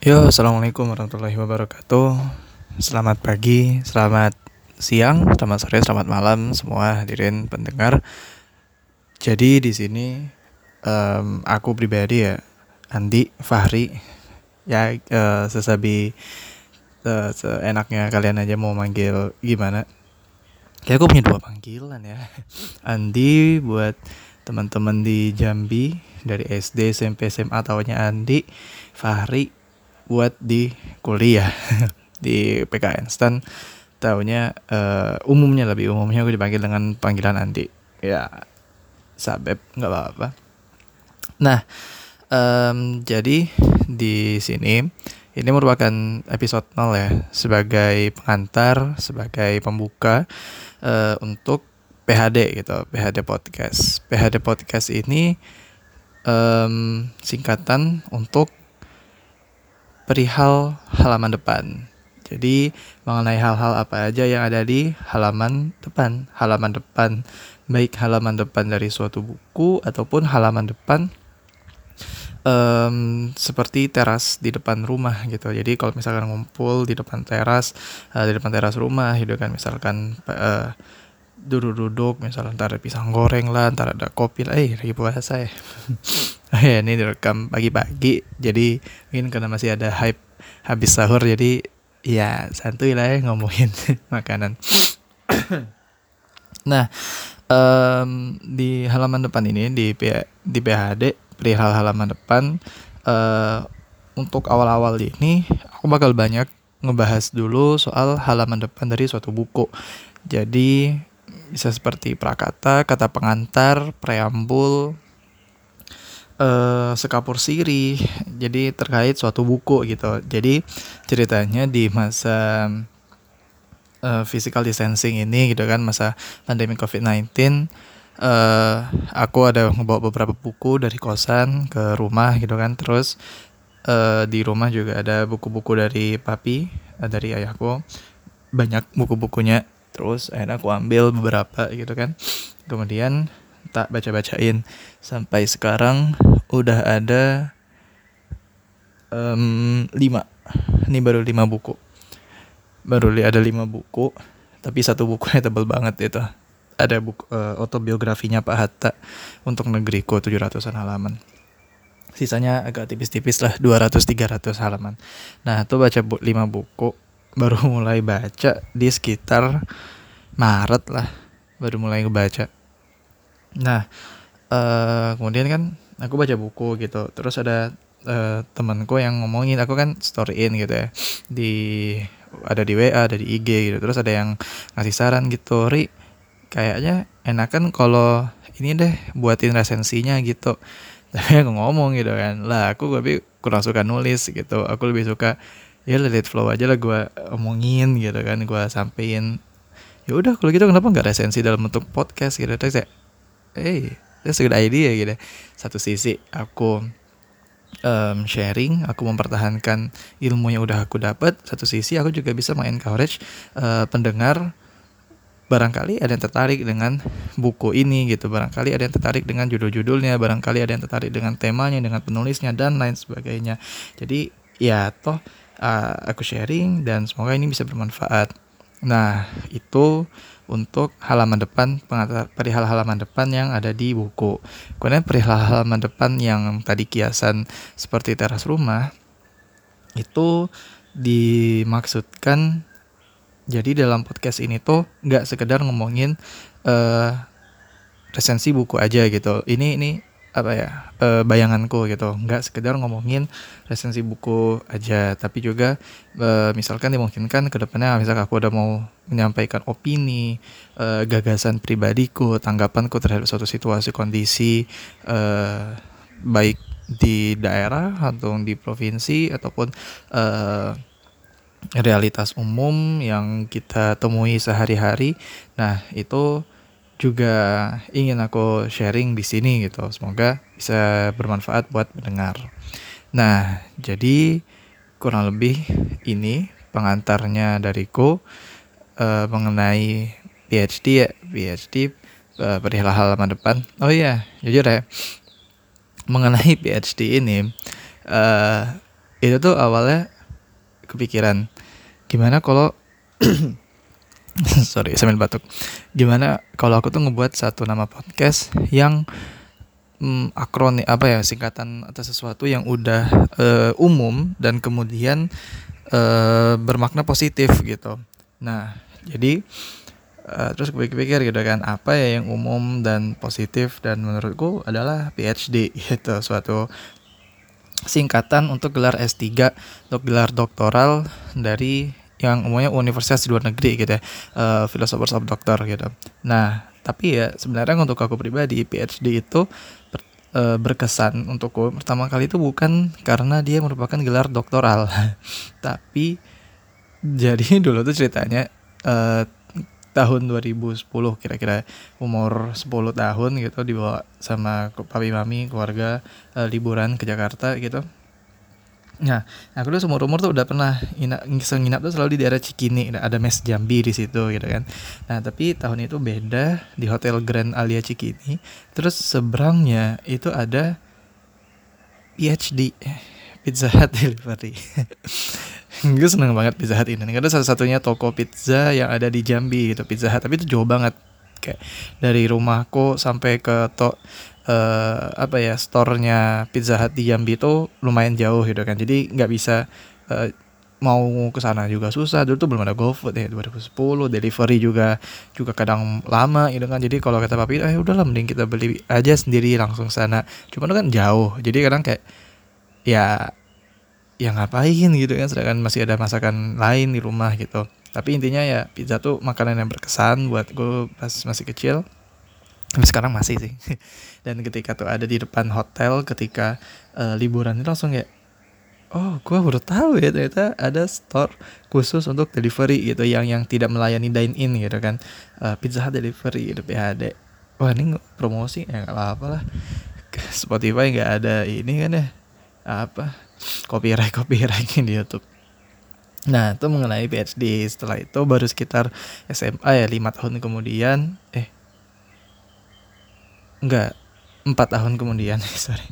Yo, assalamualaikum warahmatullahi wabarakatuh. Selamat pagi, selamat siang, selamat sore, selamat malam semua hadirin pendengar. Jadi di sini um, aku pribadi ya, Andi Fahri, ya uh, sesabi uh, seenaknya kalian aja mau manggil gimana. Kayak aku punya dua panggilan ya. Andi buat teman-teman di Jambi dari SD, SMP, SMA taunya Andi, Fahri buat di kuliah di PKN Stan taunya uh, umumnya lebih umumnya gue dipanggil dengan panggilan Andi. Ya sabep nggak apa-apa. Nah um, jadi di sini ini merupakan episode 0 ya sebagai pengantar sebagai pembuka uh, untuk PHD gitu PHD podcast. PHD podcast ini um, singkatan untuk perihal halaman depan. Jadi mengenai hal-hal apa aja yang ada di halaman depan, halaman depan baik halaman depan dari suatu buku ataupun halaman depan um, seperti teras di depan rumah gitu. Jadi kalau misalkan ngumpul di depan teras, uh, di depan teras rumah gitu kan misalkan uh, duduk-duduk misalnya ntar ada pisang goreng lah ntar ada kopi lah eh lagi puasa ya ya ini direkam pagi-pagi jadi mungkin karena masih ada hype habis sahur jadi ya santuy lah ya ngomongin makanan. Nah um, di halaman depan ini di di PHD perihal halaman depan uh, untuk awal-awal ini aku bakal banyak ngebahas dulu soal halaman depan dari suatu buku. Jadi bisa seperti prakata, kata pengantar, preambul, uh, sekapur siri, jadi terkait suatu buku gitu. Jadi ceritanya di masa uh, physical distancing ini gitu kan, masa pandemi COVID-19, uh, eh, aku ada membawa beberapa buku dari kosan ke rumah gitu kan, terus uh, di rumah juga ada buku-buku dari papi, uh, dari ayahku, banyak buku-bukunya. Terus akhirnya aku ambil beberapa gitu kan. Kemudian tak baca-bacain. Sampai sekarang udah ada um, lima. Ini baru lima buku. Baru ada lima buku tapi satu bukunya tebel banget itu. Ada buku uh, autobiografinya Pak Hatta untuk negeriku 700-an halaman. Sisanya agak tipis-tipis lah 200-300 halaman. Nah tuh baca bu 5 buku baru mulai baca di sekitar Maret lah. Baru mulai ngebaca nah uh, kemudian kan aku baca buku gitu. Terus ada uh, temanku yang ngomongin aku kan storyin gitu ya. Di ada di WA ada di IG gitu. Terus ada yang ngasih saran gitu ri kayaknya enakan kalau ini deh buatin resensinya gitu. Tapi aku ngomong gitu kan lah aku tapi kurang suka nulis gitu. Aku lebih suka ya let flow aja lah gue omongin gitu kan gue sampein. Ya udah kalau gitu kenapa nggak resensi dalam bentuk podcast gitu. Terus ya eh that's a good idea gitu. Satu sisi aku um, sharing aku mempertahankan ilmu yang udah aku dapat satu sisi aku juga bisa mengencourage uh, pendengar. Barangkali ada yang tertarik dengan buku ini gitu. Barangkali ada yang tertarik dengan judul-judulnya barangkali ada yang tertarik dengan temanya dengan penulisnya dan lain sebagainya. Jadi ya toh uh, aku sharing dan semoga ini bisa bermanfaat. Nah, itu untuk halaman depan perihal halaman depan yang ada di buku. Kemudian perihal halaman depan yang tadi kiasan seperti teras rumah itu dimaksudkan jadi dalam podcast ini tuh nggak sekedar ngomongin uh, resensi buku aja gitu. Ini ini apa ya e, bayanganku gitu. Nggak sekedar ngomongin resensi buku aja tapi juga e, misalkan dimungkinkan ke depannya misalkan aku udah mau menyampaikan opini e, gagasan pribadiku tanggapanku terhadap suatu situasi kondisi e, baik di daerah atau di provinsi ataupun e, realitas umum yang kita temui sehari-hari. Nah itu juga ingin aku sharing di sini gitu. Semoga bisa bermanfaat buat mendengar. Nah, jadi kurang lebih ini pengantarnya dariku uh, mengenai PhD ya, PhD uh, perihal halaman depan. Oh iya, jujur ya, mengenai PhD ini uh, itu tuh awalnya kepikiran gimana kalau sorry sambil batuk. Gimana kalau aku tuh ngebuat satu nama podcast yang hmm, akronim apa ya singkatan atau sesuatu yang udah uh, umum dan kemudian uh, bermakna positif gitu. Nah jadi uh, terus gue pikir gitu kan apa ya yang umum dan positif dan menurutku adalah PhD gitu suatu singkatan untuk gelar S3 untuk gelar doktoral dari yang umumnya universitas di luar negeri gitu ya uh, philosophers of doctor gitu. Nah tapi ya sebenarnya untuk aku pribadi PhD itu ber, uh, berkesan untukku pertama kali itu bukan karena dia merupakan gelar doktoral tapi jadi dulu tuh ceritanya uh, tahun 2010 kira-kira umur 10 tahun gitu dibawa sama papi mami keluarga uh, liburan ke Jakarta gitu Nah, aku tuh seumur umur tuh udah pernah nginap, nginap tuh selalu di daerah Cikini, ada mes Jambi di situ gitu kan. Nah, tapi tahun itu beda di Hotel Grand Alia Cikini. Terus seberangnya itu ada PhD Pizza Hut Delivery. gue seneng banget Pizza Hut ini. Karena salah satunya toko pizza yang ada di Jambi gitu Pizza Hut. Tapi itu jauh banget kayak dari rumahku sampai ke to uh, apa ya store-nya Pizza Hut di Jambi itu lumayan jauh gitu kan. Jadi nggak bisa uh, mau ke sana juga susah. Dulu tuh belum ada GoFood ya 2010 delivery juga juga kadang lama gitu kan. Jadi kalau kata papi eh udahlah mending kita beli aja sendiri langsung sana. Cuma kan jauh. Jadi kadang kayak ya ya ngapain gitu kan sedangkan masih ada masakan lain di rumah gitu. Tapi intinya ya pizza tuh makanan yang berkesan buat gue pas masih kecil. Tapi sekarang masih sih dan ketika tuh ada di depan hotel ketika uh, liburan itu langsung ya oh gue baru tahu ya ternyata ada store khusus untuk delivery gitu. Yang yang tidak melayani dine in gitu kan. Uh, pizza hut delivery gitu PHD wah ini promosi? Ya nggak apa-apa lah. Spotify nggak ada ini kan ya. Apa? Copyright copyright di YouTube. Nah itu mengenai PhD setelah itu baru sekitar SMA ya lima tahun kemudian. Eh enggak empat tahun kemudian sorry.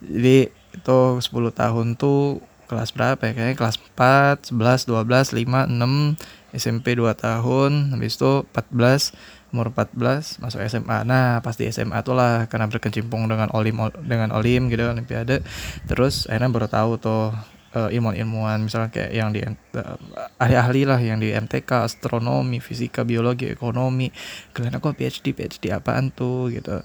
Jadi itu 10 tahun tuh kelas berapa ya? Kayaknya kelas 4, 11, 12, 5, 6 SMP 2 tahun habis itu 14 umur 14 masuk SMA nah pasti SMA tuh lah karena berkecimpung dengan olim dengan olim gitu olimpiade. Terus akhirnya baru tahu tuh uh, ilmuwan-ilmuwan misalnya kayak yang di uh, ahli-ahli lah yang di MTK astronomi fisika biologi ekonomi. Kalian aku PhD PhD apaan tuh gitu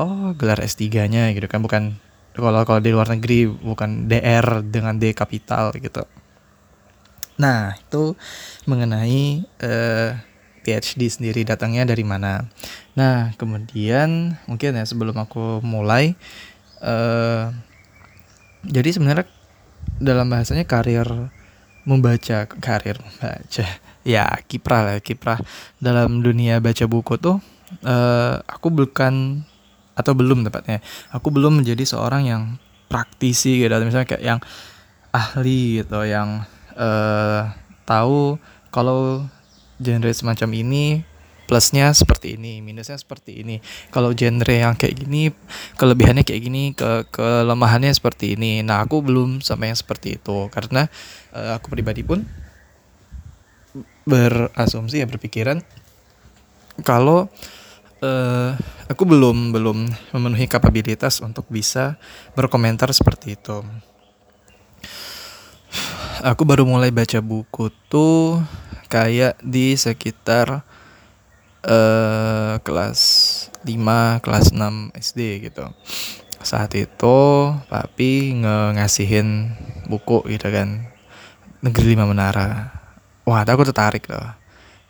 oh gelar S3-nya gitu kan bukan kalau kalau di luar negeri bukan DR dengan D kapital gitu. Nah, itu mengenai uh, eh, PhD sendiri datangnya dari mana. Nah, kemudian mungkin ya sebelum aku mulai uh, jadi sebenarnya dalam bahasanya karir membaca karir membaca ya kiprah lah kiprah dalam dunia baca buku tuh uh, aku bukan atau belum tepatnya. Aku belum menjadi seorang yang praktisi gitu. Misalnya kayak yang ahli gitu yang uh, tahu kalau genre semacam ini plusnya seperti ini minusnya seperti ini. Kalau genre yang kayak gini kelebihannya kayak gini ke kelemahannya seperti ini. Nah aku belum sama yang seperti itu. Karena uh, aku pribadi pun berasumsi ya berpikiran kalau uh, aku belum belum memenuhi kapabilitas untuk bisa berkomentar seperti itu. Aku baru mulai baca buku tuh kayak di sekitar uh, kelas 5, kelas 6 SD gitu. Saat itu papi nge ngasihin buku gitu kan. Negeri Lima Menara. Wah, aku tertarik loh.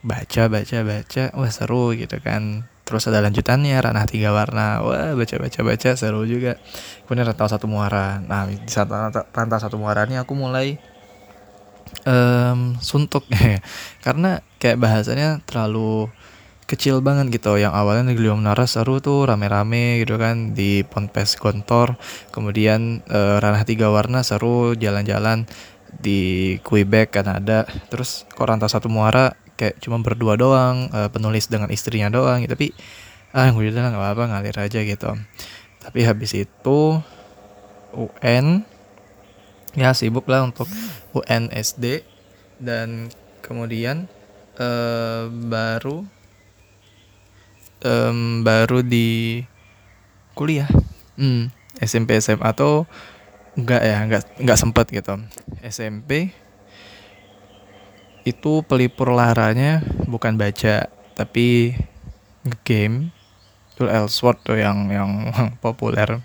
Baca, baca, baca. Wah, seru gitu kan terus ada lanjutannya ranah tiga warna. Wah baca baca baca seru juga. Kemudian rantau satu muara. Nah di saat rantau satu muara ini aku mulai um, suntuk. Karena kayak bahasanya terlalu kecil banget gitu. Yang awalnya negeri menara seru tuh rame-rame gitu kan di Ponpes Gontor. Kemudian uh, ranah tiga warna seru jalan-jalan di Quebec Kanada. Terus kok rantau satu muara kayak cuma berdua doang uh, penulis dengan istrinya doang gitu. Tapi ah gue udah nggak apa-apa ngalir aja gitu. Tapi habis itu UN ya sibuk lah untuk UNSD dan kemudian uh, baru um, baru di kuliah. Hmm, SMP SMA atau enggak ya enggak enggak sempat gitu. SMP itu pelipur laranya bukan baca tapi game itu Elsword tuh yang yang populer.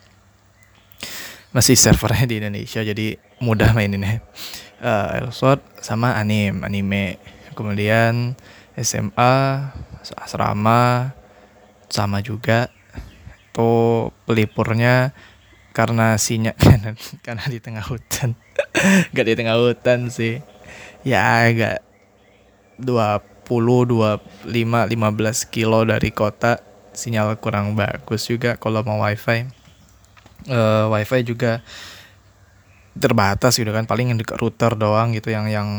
Masih servernya di Indonesia jadi mudah maininnya. Uh, Elsword sama anime anime. Kemudian SMA asrama sama juga. Tuh pelipurnya karena sinyal karena di tengah hutan. Gak di tengah hutan sih. Ya agak 20 25 15 kilo dari kota. Sinyal kurang bagus juga kalau mau wifi. Uh, wifi juga terbatas gitu kan. Paling yang dekat router doang gitu yang yang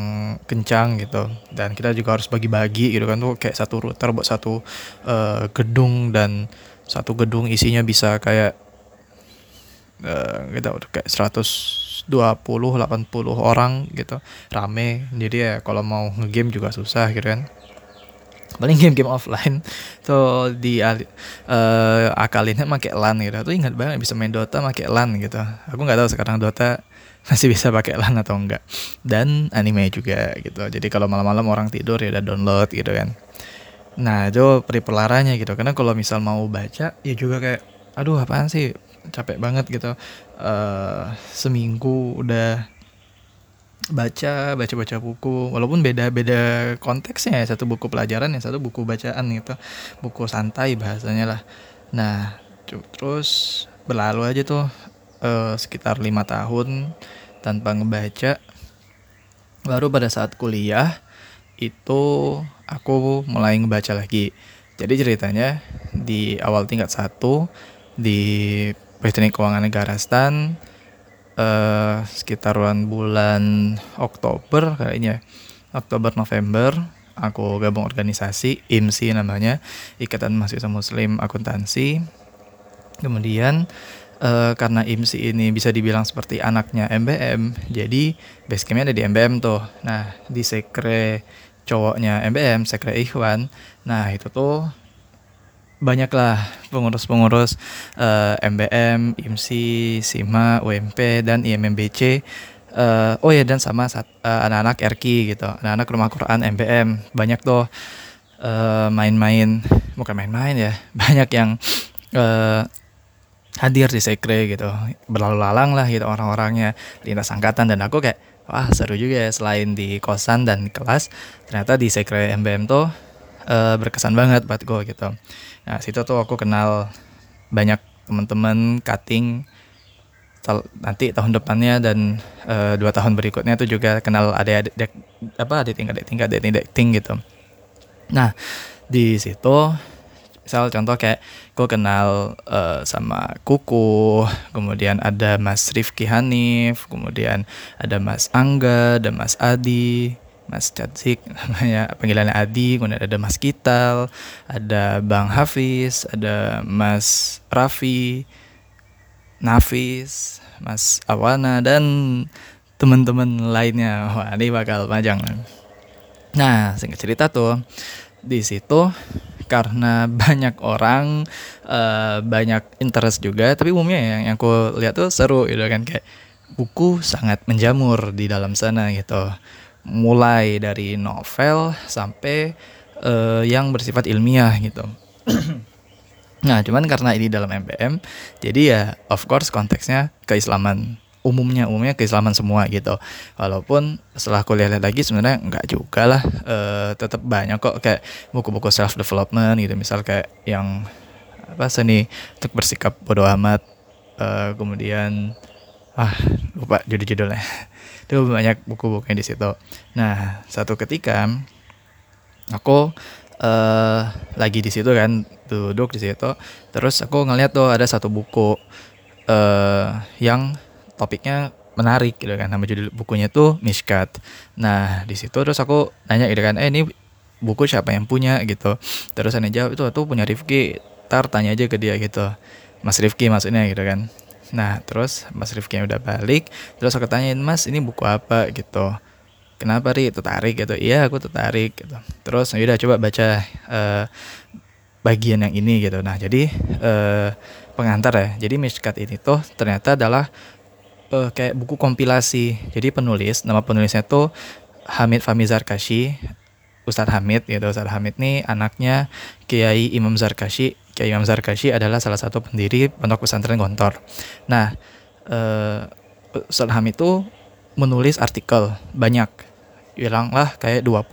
kencang gitu. Dan kita juga harus bagi-bagi gitu kan. Tuh kayak satu router buat satu uh, gedung dan satu gedung isinya bisa kayak uh, gitu kayak 120 80 orang gitu. Rame. Jadi ya kalau mau ngegame juga susah gitu kan. Paling game-game offline. Tuh di uh, akalinnya pakai LAN gitu. Tuh ingat banget bisa main Dota pakai LAN gitu. Aku nggak tahu sekarang Dota masih bisa pakai LAN atau enggak dan anime juga gitu. Jadi kalau malam-malam orang tidur ya udah download gitu kan. Nah itu peripelaranya gitu. Karena kalau misal mau baca ya juga kayak aduh apaan sih? Capek banget gitu uh, seminggu udah baca baca baca buku. Walaupun beda beda konteksnya ya. Satu buku pelajaran yang satu buku bacaan gitu. Buku santai bahasanya lah. Nah terus berlalu aja tuh uh, sekitar lima tahun tanpa ngebaca. Baru pada saat kuliah itu aku mulai ngebaca lagi. Jadi ceritanya di awal tingkat satu di Teknik Keuangan Negara STAN uh, sekitaran bulan Oktober kayaknya Oktober November aku gabung organisasi IMSI namanya Ikatan Mahasiswa Muslim Akuntansi. Kemudian uh, karena IMSI ini bisa dibilang seperti anaknya MBM jadi basecampnya ada di MBM tuh. Nah di sekre cowoknya MBM sekre Ikhwan. Nah itu tuh banyaklah pengurus-pengurus uh, MBM, IMSI, SIMA, UMP dan IMMBC. Uh, oh ya dan sama anak uh, anak-anak RK gitu, anak-anak rumah Quran MBM banyak tuh uh, main-main, bukan main-main ya, banyak yang uh, hadir di sekre gitu, berlalu lalang lah gitu orang-orangnya. Lintas angkatan dan aku kayak wah seru juga ya selain di kosan dan kelas. Ternyata di sekre MBM tuh uh, berkesan banget buat gue gitu Nah, situ tuh aku kenal banyak teman-teman cutting nanti tahun depannya dan uh, dua tahun berikutnya tuh juga kenal ada ada apa ada tingkat tingkat ada dating gitu. Nah di situ misal contoh kayak gue kenal uh, sama Kuku, kemudian ada Mas Rifki Hanif, kemudian ada Mas Angga, ada Mas Adi, Mas Catsik namanya panggilannya Adi, kemudian ada Mas Kital, ada Bang Hafiz, ada Mas Raffi, Nafis, Mas Awana dan teman-teman lainnya. Wah, ini bakal panjang. Nah, singkat cerita tuh di situ karena banyak orang uh, banyak interest juga tapi umumnya yang, yang aku lihat tuh seru gitu kan kayak buku sangat menjamur di dalam sana gitu mulai dari novel sampai uh, yang bersifat ilmiah gitu. nah, cuman karena ini dalam MPM, jadi ya of course konteksnya keislaman umumnya umumnya keislaman semua gitu. Walaupun setelah kuliah lagi sebenarnya enggak juga lah, uh, tetap banyak kok kayak buku-buku self development gitu, misal kayak yang apa seni untuk bersikap bodoh amat, uh, kemudian ah lupa judul-judulnya itu banyak buku-bukunya di situ. Nah satu ketika aku uh, lagi di situ kan duduk di situ terus aku ngeliat tuh ada satu buku uh, yang topiknya menarik gitu kan nama judul bukunya tuh Mishkat. Nah di situ terus aku nanya gitu kan eh ini buku siapa yang punya? gitu. Terus aneh jawab itu tuh punya Rifki tar tanya aja ke dia gitu. Mas Rifki maksudnya? gitu kan Nah terus Mas Rifki udah balik, terus aku tanyain Mas ini buku apa gitu. Kenapa Ri tertarik gitu? Iya aku tertarik gitu. Terus ya udah coba baca uh, bagian yang ini gitu. Nah jadi uh, pengantar ya. Jadi Mishkat ini tuh ternyata adalah uh, kayak buku kompilasi. Jadi penulis, nama penulisnya tuh Hamid Fahmi Zarkashi Ustadz Hamid gitu Ustadz Hamid nih anaknya Kiai Imam Zarkashi Kiai Imam Zarkashi adalah salah satu pendiri pondok pesantren Gontor. Nah uh, Ustadz Hamid itu menulis artikel banyak bilanglah kayak 20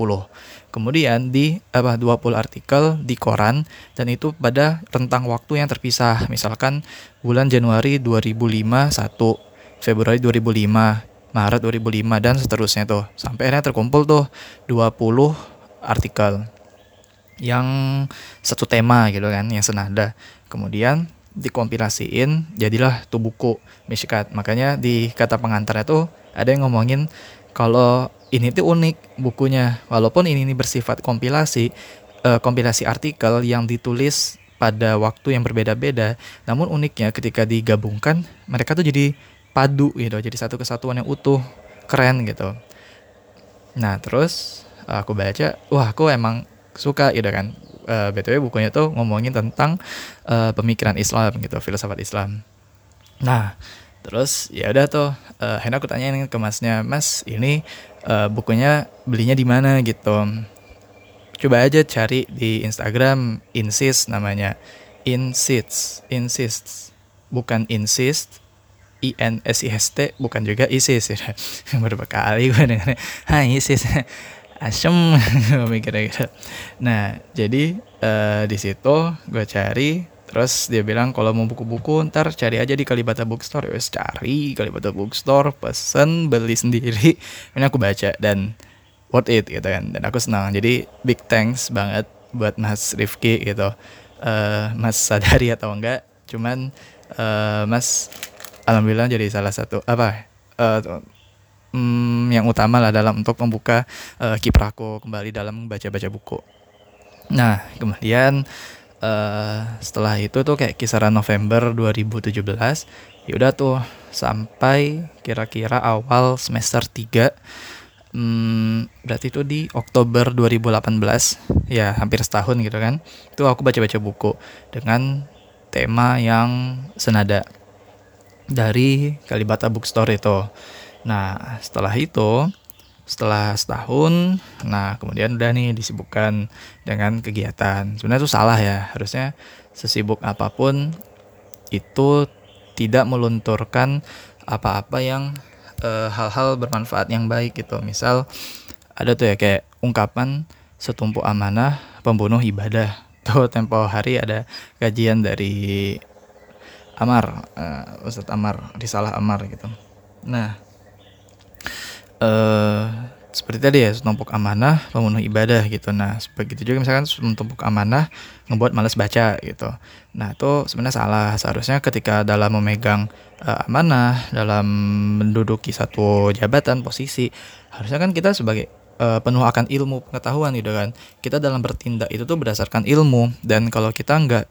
kemudian di apa 20 artikel di koran dan itu pada rentang waktu yang terpisah. Misalkan bulan Januari 2005 1 Februari 2005 Maret 2005 dan seterusnya tuh. Sampai akhirnya terkumpul tuh 20 artikel yang satu tema gitu kan yang senada. Kemudian dikompilasiin jadilah tuh buku Mishkat makanya di kata pengantarnya tuh ada yang ngomongin kalau ini tuh unik bukunya. Walaupun ini, ini bersifat kompilasi uh, kompilasi artikel yang ditulis pada waktu yang berbeda-beda namun uniknya ketika digabungkan mereka tuh jadi padu gitu jadi satu kesatuan yang utuh keren gitu. Nah terus aku baca wah aku emang suka gitu kan. Uh, btw bukunya tuh ngomongin tentang uh, pemikiran Islam gitu filsafat Islam. Nah terus ya udah tuh uh, aku tanyain ke masnya mas ini uh, bukunya belinya di mana? Gitu. Coba aja cari di Instagram insist namanya. Insists insists bukan insist I N S I S T bukan juga ISIS. Ya. Berapa kali gue dengar Hai ISIS. Asem mikirnya gitu. Nah, jadi uh, di situ gue cari terus dia bilang kalau mau buku-buku ntar cari aja di Kalibata Bookstore. Wes cari Kalibata Bookstore pesen beli sendiri. Ini aku baca dan worth it gitu kan dan aku senang. Jadi big thanks banget buat Mas Rifki gitu. Uh, Mas sadari atau enggak cuman uh, Mas alhamdulillah jadi salah satu apa uh, um, yang utama lah dalam untuk membuka uh, kiprahku kembali dalam baca-baca buku. Nah, kemudian uh, setelah itu tuh kayak kisaran November 2017, ya udah tuh sampai kira-kira awal semester 3 Hmm, berarti itu di Oktober 2018 ya hampir setahun gitu kan itu aku baca-baca buku dengan tema yang senada dari Kalibata Bookstore itu. Nah, setelah itu, setelah setahun, nah kemudian udah nih disibukkan dengan kegiatan. Sebenarnya itu salah ya, harusnya sesibuk apa pun itu tidak melunturkan apa-apa yang eh, hal-hal bermanfaat yang baik gitu. Misal ada tuh ya kayak ungkapan setumpuk amanah pembunuh ibadah. Tuh tempo hari ada kajian dari Amar, uh, Ustadz Amar, Risalah Amar gitu. Nah, uh, seperti tadi ya, numpuk amanah, pemenuh ibadah gitu. Nah, begitu juga misalkan menumpuk amanah, ngebuat males baca gitu. Nah, itu sebenarnya salah. Seharusnya ketika dalam memegang uh, amanah, dalam menduduki satu jabatan, posisi, harusnya kan kita sebagai uh, penuh akan ilmu pengetahuan gitu kan. Kita dalam bertindak itu tuh berdasarkan ilmu dan kalau kita nggak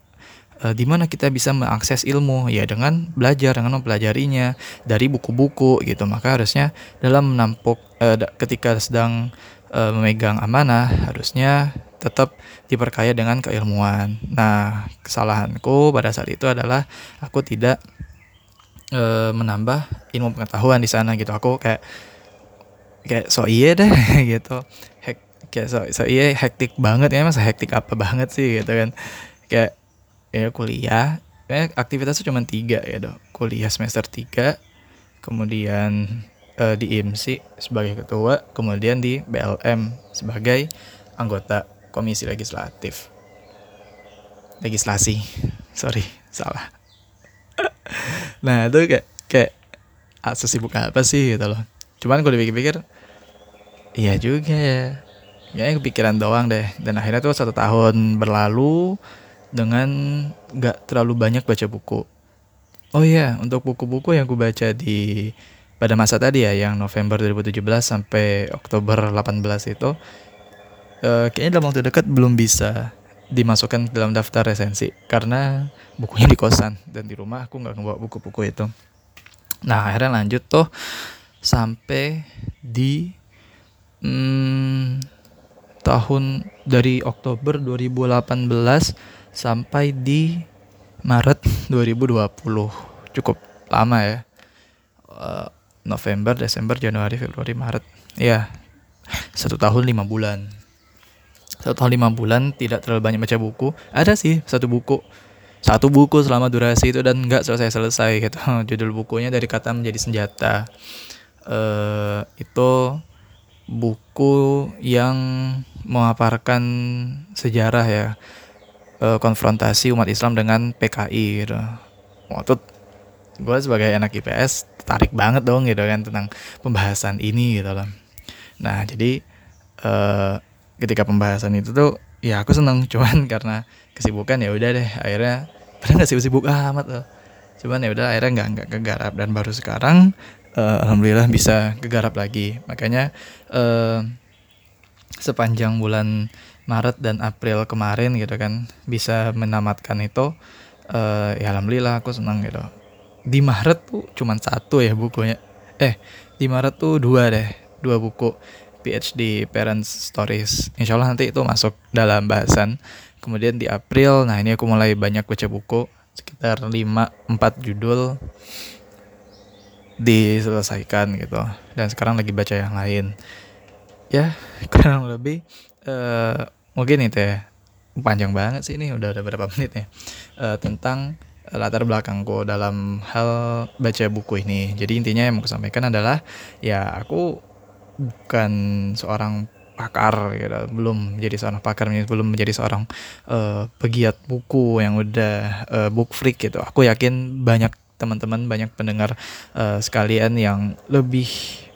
uh, di mana kita bisa mengakses ilmu ya dengan belajar dengan mempelajarinya dari buku-buku gitu maka harusnya dalam menampuk uh, ketika sedang uh, memegang amanah harusnya tetap diperkaya dengan keilmuan. Nah, kesalahanku pada saat itu adalah aku tidak uh, menambah ilmu pengetahuan di sana gitu. Aku kayak kayak so iya deh gitu. Hek, kayak so, so iya hektik banget ya masa hektik apa banget sih gitu kan. Kayak ya kuliah. Eh, aktivitasnya cuma tiga ya dok. Kuliah semester tiga kemudian uh, di IMC sebagai ketua kemudian di BLM sebagai anggota komisi legislatif. Legislasi. Sorry salah. Nah itu kayak kayak ah, sesibuk apa sih gitu loh. Cuman gue dipikir-pikir iya juga ya. Ya kepikiran doang deh. Dan akhirnya tuh satu tahun berlalu dengan nggak terlalu banyak baca buku. Oh iya, untuk buku-buku yang gue baca di pada masa tadi ya, yang November 2017 sampai Oktober 18 itu, uh, kayaknya dalam waktu dekat belum bisa dimasukkan dalam daftar resensi karena bukunya di kosan dan di rumah aku nggak ngebawa buku-buku itu nah akhirnya lanjut tuh sampai di hmm, tahun dari Oktober 2018 sampai di Maret 2020 cukup lama ya. Uh, November Desember Januari Februari Maret. Ya satu tahun lima bulan. Satu tahun lima bulan tidak terlalu banyak baca buku. Ada sih satu buku. Satu buku selama durasi itu dan nggak selesai selesai gitu. Judul bukunya dari kata menjadi senjata. Uh, itu buku yang memaparkan sejarah ya uh, konfrontasi umat Islam dengan PKI gitu. Waktu gue sebagai anak IPS tertarik banget dong gitu kan tentang pembahasan ini gitu loh. Nah jadi uh, ketika pembahasan itu tuh ya aku seneng cuman karena kesibukan ya udah deh akhirnya padahal nggak sibuk-sibuk amat loh cuman ya udah akhirnya nggak nggak kegarap dan baru sekarang uh, alhamdulillah bisa kegarap lagi makanya uh, sepanjang bulan Maret dan April kemarin gitu kan bisa menamatkan itu uh, ya alhamdulillah aku senang gitu di Maret tuh cuman satu ya bukunya eh di Maret tuh dua deh dua buku PhD Parents Stories. Insya Allah nanti itu masuk dalam bahasan. Kemudian di April, nah ini aku mulai banyak baca buku, sekitar 5 4 judul diselesaikan gitu. Dan sekarang lagi baca yang lain. Ya, kurang lebih uh, mungkin itu ya. Panjang banget sih ini, udah ada berapa menit ya. Uh, tentang latar belakangku dalam hal baca buku ini. Jadi intinya yang mau sampaikan adalah ya aku bukan seorang pakar gitu belum menjadi seorang pakar belum menjadi seorang uh, pegiat buku yang udah uh, book freak gitu aku yakin banyak teman-teman banyak pendengar uh, sekalian yang lebih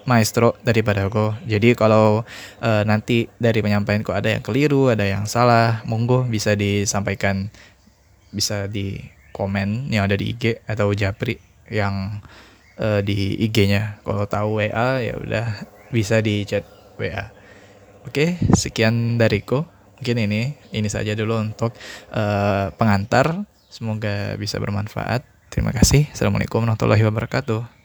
maestro daripada aku jadi kalau uh, nanti dari penyampaianku ada yang keliru ada yang salah monggo bisa disampaikan bisa di komen yang ada di IG atau Japri yang uh, di IG-nya kalau tahu WA ya udah bisa di chat WA. Oke, sekian dariku. Mungkin ini ini saja dulu untuk uh, pengantar. Semoga bisa bermanfaat. Terima kasih. Assalamualaikum warahmatullahi wabarakatuh.